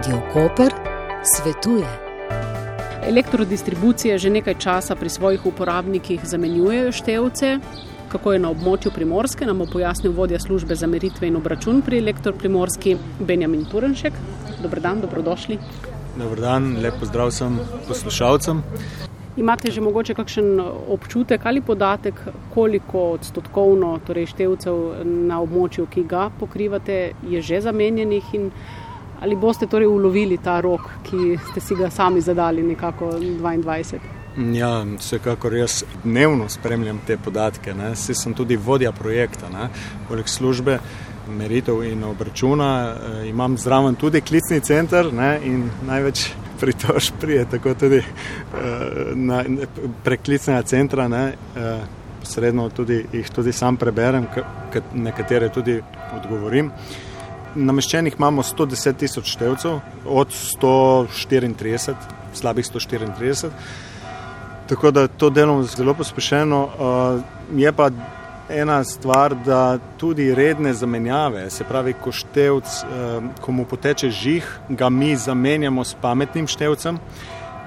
Radio Koper svetuje. Elektrodistribucije že nekaj časa pri svojih uporabnikih zamenjujejo števce. Kako je na območju Primorske, nam bo pojasnil vodja službe za meritve in obračun pri Elektroprimorski Benjamin Turenšek. Dobrodan, dobrodošli. Dobrodan, lepo zdrav sem poslušalcem. Imate že mogoče kakšen občutek ali podatek, koliko odstotkovno torej števcev na območju, ki ga pokrivate, je že zamenjenih in ali boste torej ulovili ta rok, ki ste si ga sami zadali, nekako 22? Ja, vsekakor jaz dnevno spremljam te podatke. Jaz sem tudi vodja projekta, ne? poleg službe. Meritev in obračuna, e, imam zraven tudi klicni center ne, in največ pritožb prije, tako tudi uh, na, preklicnega centra, ne, uh, posredno tudi, jih tudi sam preberem, nekatere tudi odgovorim. Nameščenih imamo 110 tisoč števcev, od 134, slabih 134, tako da to delamo zelo pospešeno. Uh, je pa ena stvar, da tudi redne zamenjave, se pravi, ko števc, eh, ko mu poteče žig, ga mi zamenjamo s pametnim števcem,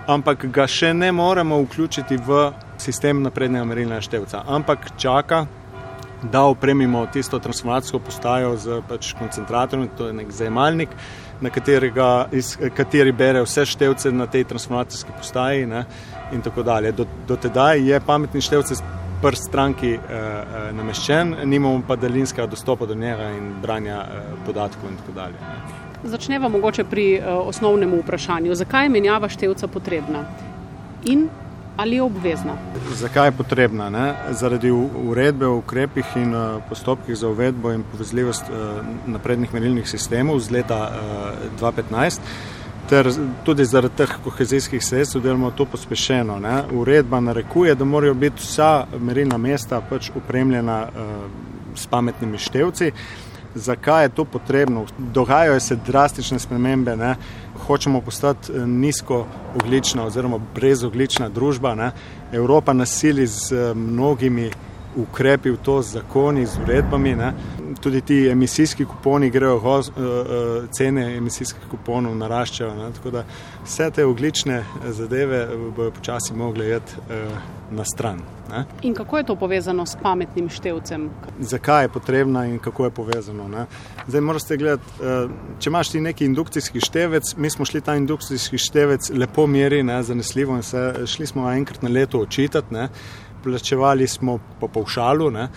ampak ga še ne moremo vključiti v sistem naprednega merilnega števca, ampak čaka. Da opremimo tisto transformacijsko postajo z pač koncentratorjem, to je nek zajemalnik, na katerega, iz, kateri bere vse števce na tej transformacijski postaji. Ne, in tako dalje. Do, do tedaj je pametni števce prst stranki eh, eh, nameščen, nimamo pa daljinskega dostopa do njega in branja eh, podatkov in dalje. Začneva mogoče pri eh, osnovnem vprašanju, zakaj je menjava števca potrebna in ali je obvezna? Zakaj je potrebna? Ne? Zaradi uredbe o ukrepih in uh, postopkih za uvedbo in povezljivost uh, naprednih merilnih sistemov z leta uh, 2015 ter tudi zaradi teh kohezijskih sredstev delamo to pospešeno. Ne. Uredba narekuje, da morajo biti vsa merilna mesta pač upremljena uh, s pametnimi števci. Zakaj je to potrebno? Dogajajo se drastične spremembe, ne. hočemo postati eh, nizkooglična oziroma brezoglična družba. Ne. Evropa nasili z eh, mnogimi ukrepi v to, z zakoni, z uredbami. Ne. Tudi ti emisijski kuponi grejo, uh, uh, cene emisijskih kuponov naraščajo. Ne. Tako da vse te oglične zadeve bojo počasi mogli jeti na stran. Ne. In kako je to povezano s pametnim števcem? Zakaj je potrebna in kako je povezano? Ne. Zdaj morate gledati, uh, če imaš ti neki indukcijski števec, mi smo šli ta indukcijski števec lepo meri, ne, zanesljivo in se šli smo enkrat na leto očitati plačevali smo po povšalu ne?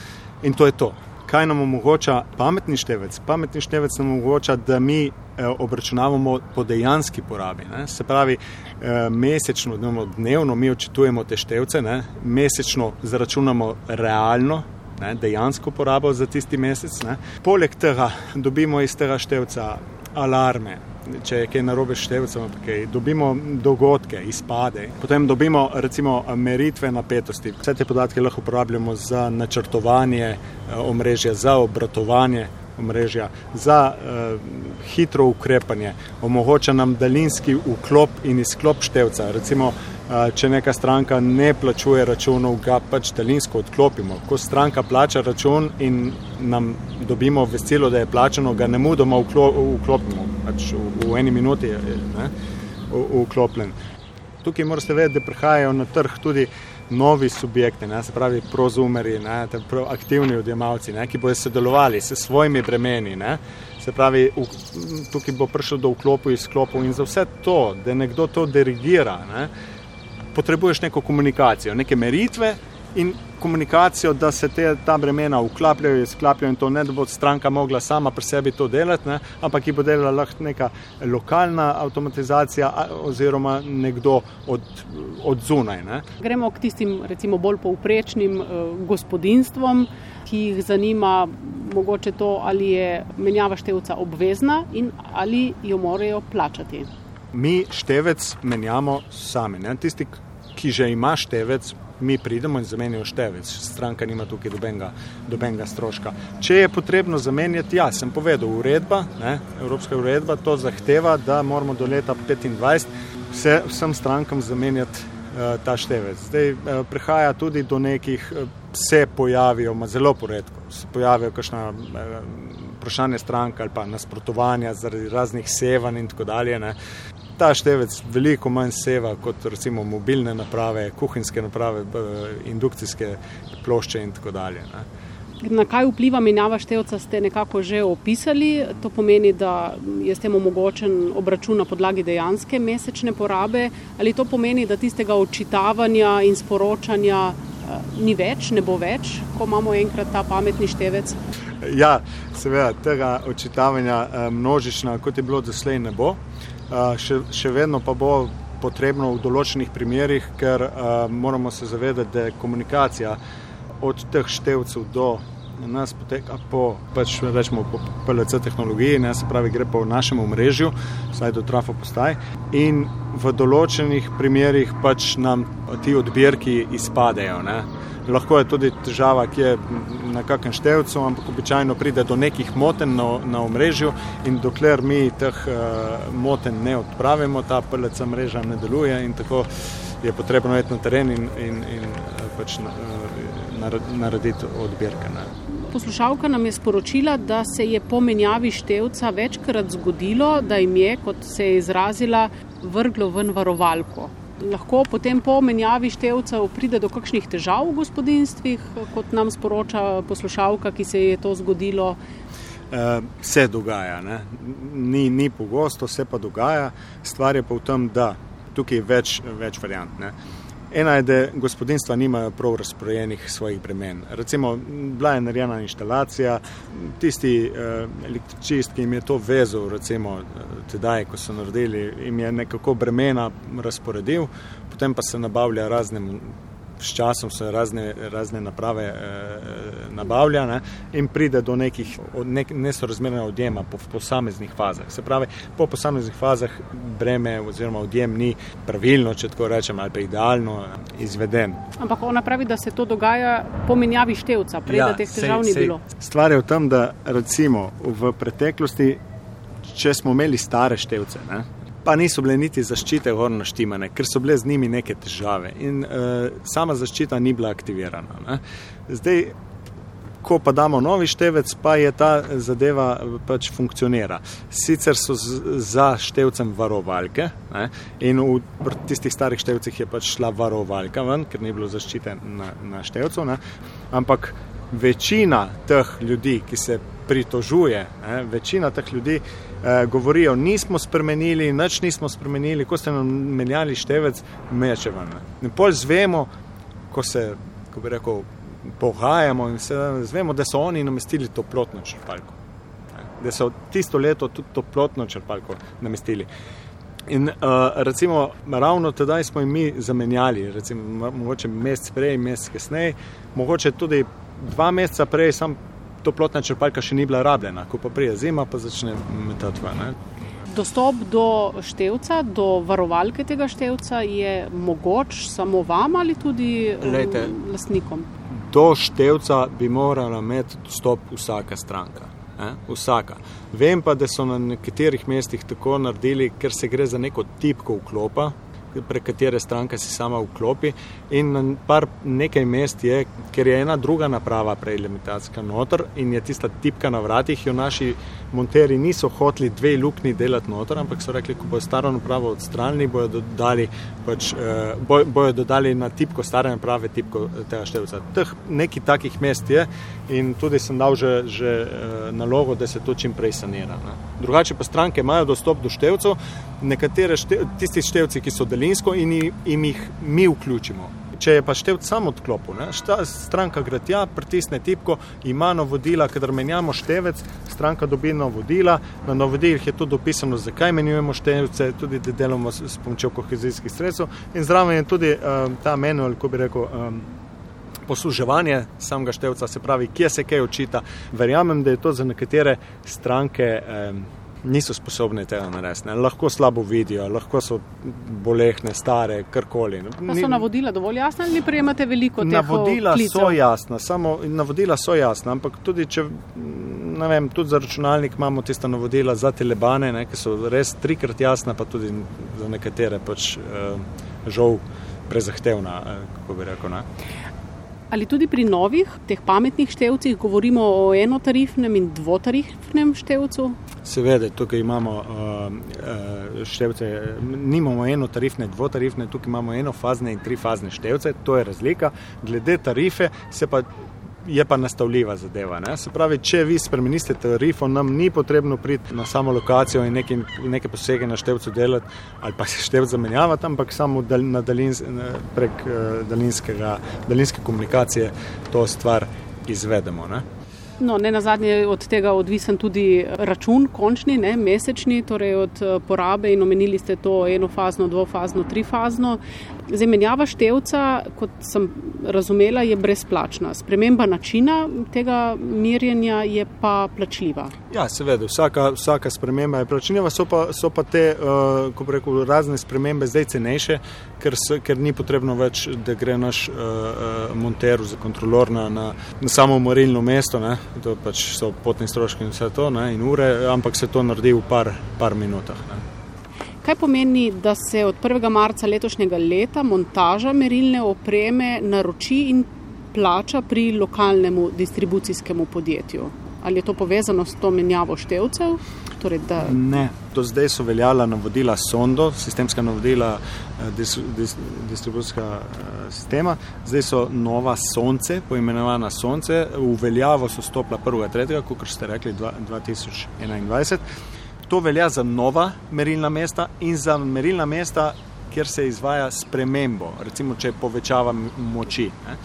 in to je to. Kaj nam omogoča pametni števec? Pametni števec nam omogoča, da mi eh, obračunavamo po dejanski porabi. Ne? Se pravi, eh, mesečno, dnevno mi očitujemo te števce, ne? mesečno zaračunamo realno, ne? dejansko porabo za tisti mesec. Ne? Poleg tega dobimo iz tega števca alarme, če je kaj narobe števcem, dobimo dogodke, izpade, potem dobimo recimo meritve napetosti. Vse te podatke lahko uporabljamo za načrtovanje eh, omrežja, za obratovanje omrežja, za uh, hitro ukrepanje, omogoča nam daljinski vklop in izklop števca. Recimo, če neka stranka ne plačuje računov, ga pač daljinsko odklopimo. Ko stranka plača račun in nam dobimo veselo, da je plačano, ga ne mudoma vklopimo, pač v, v eni minuti je ne, vklopljen. Tukaj morate vedeti, da prihajajo na trg tudi novi subjekti, ne, se pravi prozumeri, ne, aktivni odjemalci, ne, ki bodo sodelovali s svojimi bremeni. Ne. Se pravi, v, tukaj bo prišlo do vklopov in izklopov in za vse to, da nekdo to dirigira. Ne, potrebuješ neko komunikacijo, neke meritve in komunikacijo, da se te, ta bremena vklapljajo, izklapljajo in to ne, da bo stranka mogla sama pri sebi to delati, ne, ampak ji bo delala lahko neka lokalna avtomatizacija oziroma nekdo od, od zunaj. Ne. Gremo k tistim recimo bolj povprečnim uh, gospodinstvom, ki jih zanima mogoče to, ali je menjava števca obvezna in ali jo morajo plačati. Mi števec menjamo sami. Ne. Tisti, ki že ima števec, mi pridemo in zamenjamo števec. Stranka nima tukaj dobenega, dobenega stroška. Če je potrebno zamenjati, ja, sem povedal, uredba, ne, Evropska uredba to zahteva, da moramo do leta 2025 vse, vsem strankam zamenjati uh, ta števec. Zdaj uh, prihaja tudi do nekih, uh, se pojavijo, ma zelo poredko, se pojavijo kakšna uh, vprašanje strank ali pa nasprotovanja zaradi raznih sevanj in tako dalje. Ne. Ta števec veliko manj seva kot recimo mobilne naprave, kuhinjske naprave, indukcijske plošče in tako dalje. Ne. Na kaj vpliva menjava števca, ste nekako že opisali. To pomeni, da je s tem omogočen obračun na podlagi dejanske mesečne porabe, ali to pomeni, da tistega očitavanja in sporočanja eh, ni več, ne bo več, ko imamo enkrat ta pametni števec? Ja, seveda, tega očitavanja eh, množična, kot je bilo doslej, ne bo. Še, še vedno pa bo potrebno v določenih primerjih, ker moramo se zavedati, da je komunikacija od teh števcev do nas poteka po, pač rečemo, po PLC tehnologiji, ne, se pravi, gre po našem omrežju, vsaj do trafo postaj. In v določenih primerjih pač nam ti odbirki izpadejo. Ne. Lahko je tudi težava, ki je na kakem števcu, ampak običajno pride do nekih moten na, na omrežju in dokler mi teh uh, moten ne odpravimo, ta PLC mreža ne deluje in tako je potrebno iti na teren in, in, in uh, pač. Uh, narediti odbirke. Ne. Poslušalka nam je sporočila, da se je po menjavi števca večkrat zgodilo, da jim je, kot se je izrazila, vrglo ven varovalko. Lahko potem po menjavi števcev pride do kakšnih težav v gospodinstvih, kot nam sporoča poslušalka, ki se je to zgodilo. Uh, se dogaja, ni, ni pogosto, se pa dogaja. Stvar je pa v tem, da tukaj je več, več variant. Ne. Ena je, da gospodinstva nimajo prav razporejenih svojih bremen. Recimo, bila je narejena inštalacija, tisti eh, električist, ki jim je to vezal, recimo, tedaj, ko so naredili, jim je nekako bremena razporedil, potem pa se nabavlja razne s časom se razne, razne naprave e, nabavlja ne, in pride do nekih nek, nesorazmernega odjema po posameznih fazah. Se pravi, po posameznih fazah breme oziroma odjem ni pravilno, če tako rečem, ali pa idealno izveden. Ampak ona pravi, da se to dogaja po menjavi števca, prej ja, da teh težav ni bilo. Stvar je v tem, da recimo v preteklosti, če smo imeli stare števce, ne, pa niso bile niti zaščite gorno štimane, ker so bile z njimi neke težave in uh, sama zaščita ni bila aktivirana. Ne. Zdaj, ko pa damo novi števec, pa je ta zadeva pač funkcionira. Sicer so z, za števcem varovalke ne, in v tistih starih števcih je pač šla varovalka ven, ker ni bilo zaščite na, na števcu, ne, ampak večina teh ljudi, ki se pritožuje, ne, večina teh ljudi eh, govorijo, nismo spremenili, nič nismo spremenili, ko ste nam menjali števec, meče ven. In pol zvemo, ko se, ko bi rekel, pohajamo in se zvemo, da so oni namestili toplotno črpalko. Da so tisto leto tudi toplotno črpalko namestili. In uh, recimo, ravno tedaj smo jim mi zamenjali, recimo, mogoče mesec prej, mesec kasneje, mogoče tudi dva meseca prej, sam toplotna črpalka še ni bila rabljena, ko pa prije zima, pa začne metati ven. Dostop do števca, do varovalke tega števca je mogoč samo vam ali tudi um, Lejte, lastnikom? Do števca bi morala imeti dostop vsaka stranka. Eh? Vsaka. Vem pa, da so na nekaterih mestih tako naredili, ker se gre za neko tipko vklopa, prek katere stranka se sama vklopi. In par nekaj mest je, ker je ena druga naprava prelimitacijska noter in je tista tipka na vratih, jo naši monteri niso hoteli dve lukni delati noter, ampak so rekli, ko bojo staro napravo odstranili, bojo dodali, pač, eh, boj, bojo dodali na tipko stare naprave tipko eh, tega števca. Teh nekaj takih mest je in tudi sem dal že, že eh, nalogo, da se to čim prej sanira. Ne. Drugače pa stranke imajo dostop do števcev, nekatere štev, tisti števci, ki so delinsko in jim jih mi vključimo. Če je pa števc samo odklopil, stranka gre tja, pritisne tipko, ima navodila, kadar menjamo števec, stranka dobi navodila, na navodilih je tudi dopisano, zakaj menjujemo števce, tudi da delamo s, s pomočjo kohezijskih sredstev in zraven je tudi um, ta manual, ko bi rekel, um, posluževanje samega števca, se pravi, kje se kaj očita. Verjamem, da je to za nekatere stranke. Um, niso sposobni tega narediti. Lahko slabo vidijo, lahko so bolehne, stare, karkoli. Ni, so navodila dovolj jasna ali prejemate veliko tega? Navodila klicev? so jasna, samo navodila so jasna, ampak tudi če. Vem, tudi za računalnik imamo tiste navodila za telebane, ne, ki so res trikrat jasna, pa tudi za nekatere pač, uh, žal prezahtevna. Uh, Ali tudi pri novih, teh pametnih števcih, govorimo o enotarifnem in dvotarifnem števcu? Seveda, tukaj imamo uh, števce, nimamo enotarifne, dvotarifne, tukaj imamo enofazne in trifazne števce, to je razlika. Glede tarife se pa je pa nastavljiva zadeva. Ne? Se pravi, če vi spremenite tarifo, nam ni potrebno priti na samo lokacijo in neke, neke posege na števcu delati ali pa se števc zamenjavati, ampak samo dal, daljins, prek uh, daljinske komunikacije to stvar izvedemo. Ne? No, ne na zadnje je od tega odvisen tudi račun, končni, ne, mesečni, torej od eh, porabe in omenili ste to enofazno, dvofazno, trifazno. Zemenjava števca, kot sem razumela, je brezplačna. Sprememba načina tega merjenja je pa plačljiva. Ja, seveda, vsaka, vsaka sprememba je plačljiva, so pa, so pa te, uh, ko rekel, razne spremembe zdaj cenejše, ker, se, ker ni potrebno več, da gre naš uh, monter za kontrolor na, na, na samo morilno mesto, ne? to pač so potni stroški in vse to, ne? in ure, ampak se to naredi v par, par minutah. Ne? Kaj pomeni, da se od 1. marca letošnjega leta montaža merilne opreme naroči in plača pri lokalnemu distribucijskemu podjetju? Ali je to povezano s to menjavo števcev? Torej, da... Ne, do zdaj so veljala navodila Sondo, sistemska navodila eh, dis, dis, distribucijskega eh, sistema, zdaj so nova Sonce, poimenovana Sonce, v veljavo so stopila 1.3., kot ste rekli, 2021. To velja za nova merilna mesta in za merilna mesta, kjer se izvaja spremembo, recimo če povečava moči, ne,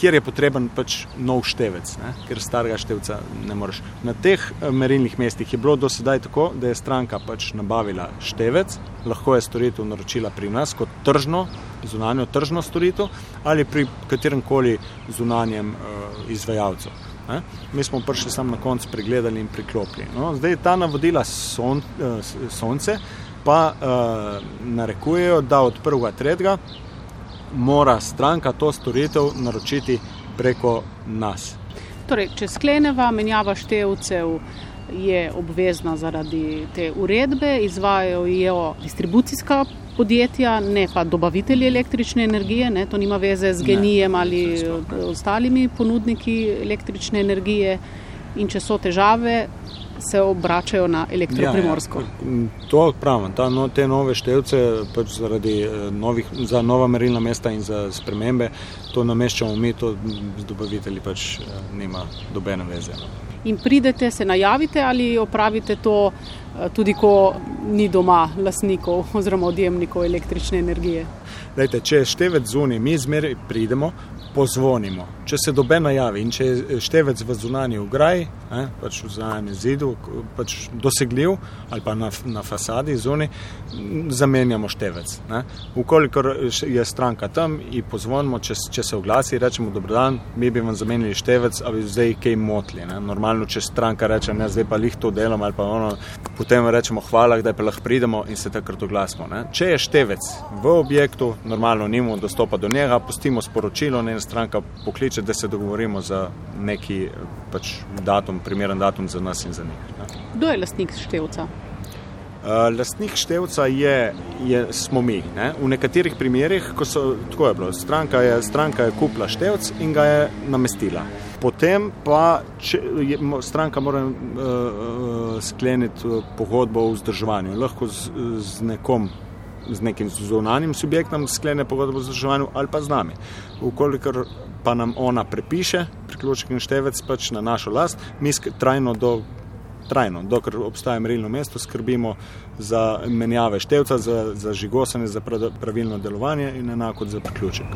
kjer je potreben pač nov števec, ne, ker starega števca ne moreš. Na teh eh, merilnih mestih je bilo do sedaj tako, da je stranka pač nabavila števec, lahko je storitev naročila pri nas kot tržno, zunanjo tržno storitev ali pri katerem koli zunanjem uh, izvajalcu. Ne? Mi smo prišli samo na koncu pregledali in priklopili. No, zdaj ta navodila son, uh, sonce pa uh, narekujejo, da od 1.3. mora stranka to storitev naročiti preko nas. Torej, če skleneva menjava števcev je obvezna zaradi te uredbe, izvajajo jo distribucijska podjetja, ne pa dobavitelji električne energije, ne, to nima veze z genijem ali ostalimi ponudniki električne energije. In če so težave, se obračajo na elektroprimorsko. Ja, ja. To pravim, ta, no, te nove števce pač zaradi eh, novih, za nova merilna mesta in za spremembe, to nameščamo mi, to z dobavitelji pač eh, nima dobene veze. No in pridete, se najavite ali opravite to tudi, ko ni doma lasnikov oziroma odjemnikov električne energije. Lejte, če je števec zunaj, mi zmeraj pridemo, pozvonimo. Če se dobe najavi in če je števec v zunanji ograji, pač v zunanjem zidu, pač dosegljiv ali pa na, na fasadi zunaj, zamenjamo števec. Ukolikor je stranka tam in pozvonimo, če, če se oglasi, rečemo dobrodan, mi bi vam zamenjali števec, ali bi zdaj kaj motli. Ne? Normalno, če stranka reče, ne, zdaj pa lih to delam ali pa ono, potem rečemo hvala, da pa lahko pridemo in se takrat oglasimo. Če je števec v objektu, normalno nimamo dostopa do njega, pustimo sporočilo, ne ena stranka pokliče, da se dogovorimo za neki pač, datum, primeren datum za nas in za njih. Ne. Kdo je lastnik števca? Uh, lastnik števca je, je, smo mi. Ne? V nekaterih primerjih, ko so tako je bilo, stranka je, stranka je kupila števc in ga je namestila. Potem pa če, je, stranka mora uh, uh, skleniti pogodbo o vzdrževanju, lahko z, z nekom z nekim zunanjim subjektom sklene pogodbo o zdržovanju ali pa z nami. Ukolikor pa nam ona prepiše priključek in števec pač na našo last, mi trajno do. Trajno, dokler obstaja merilno mesto, skrbimo za menjave števca, za, za žigosanje, za pravilno delovanje in enako za priključek.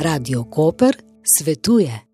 Radio Koper svetuje.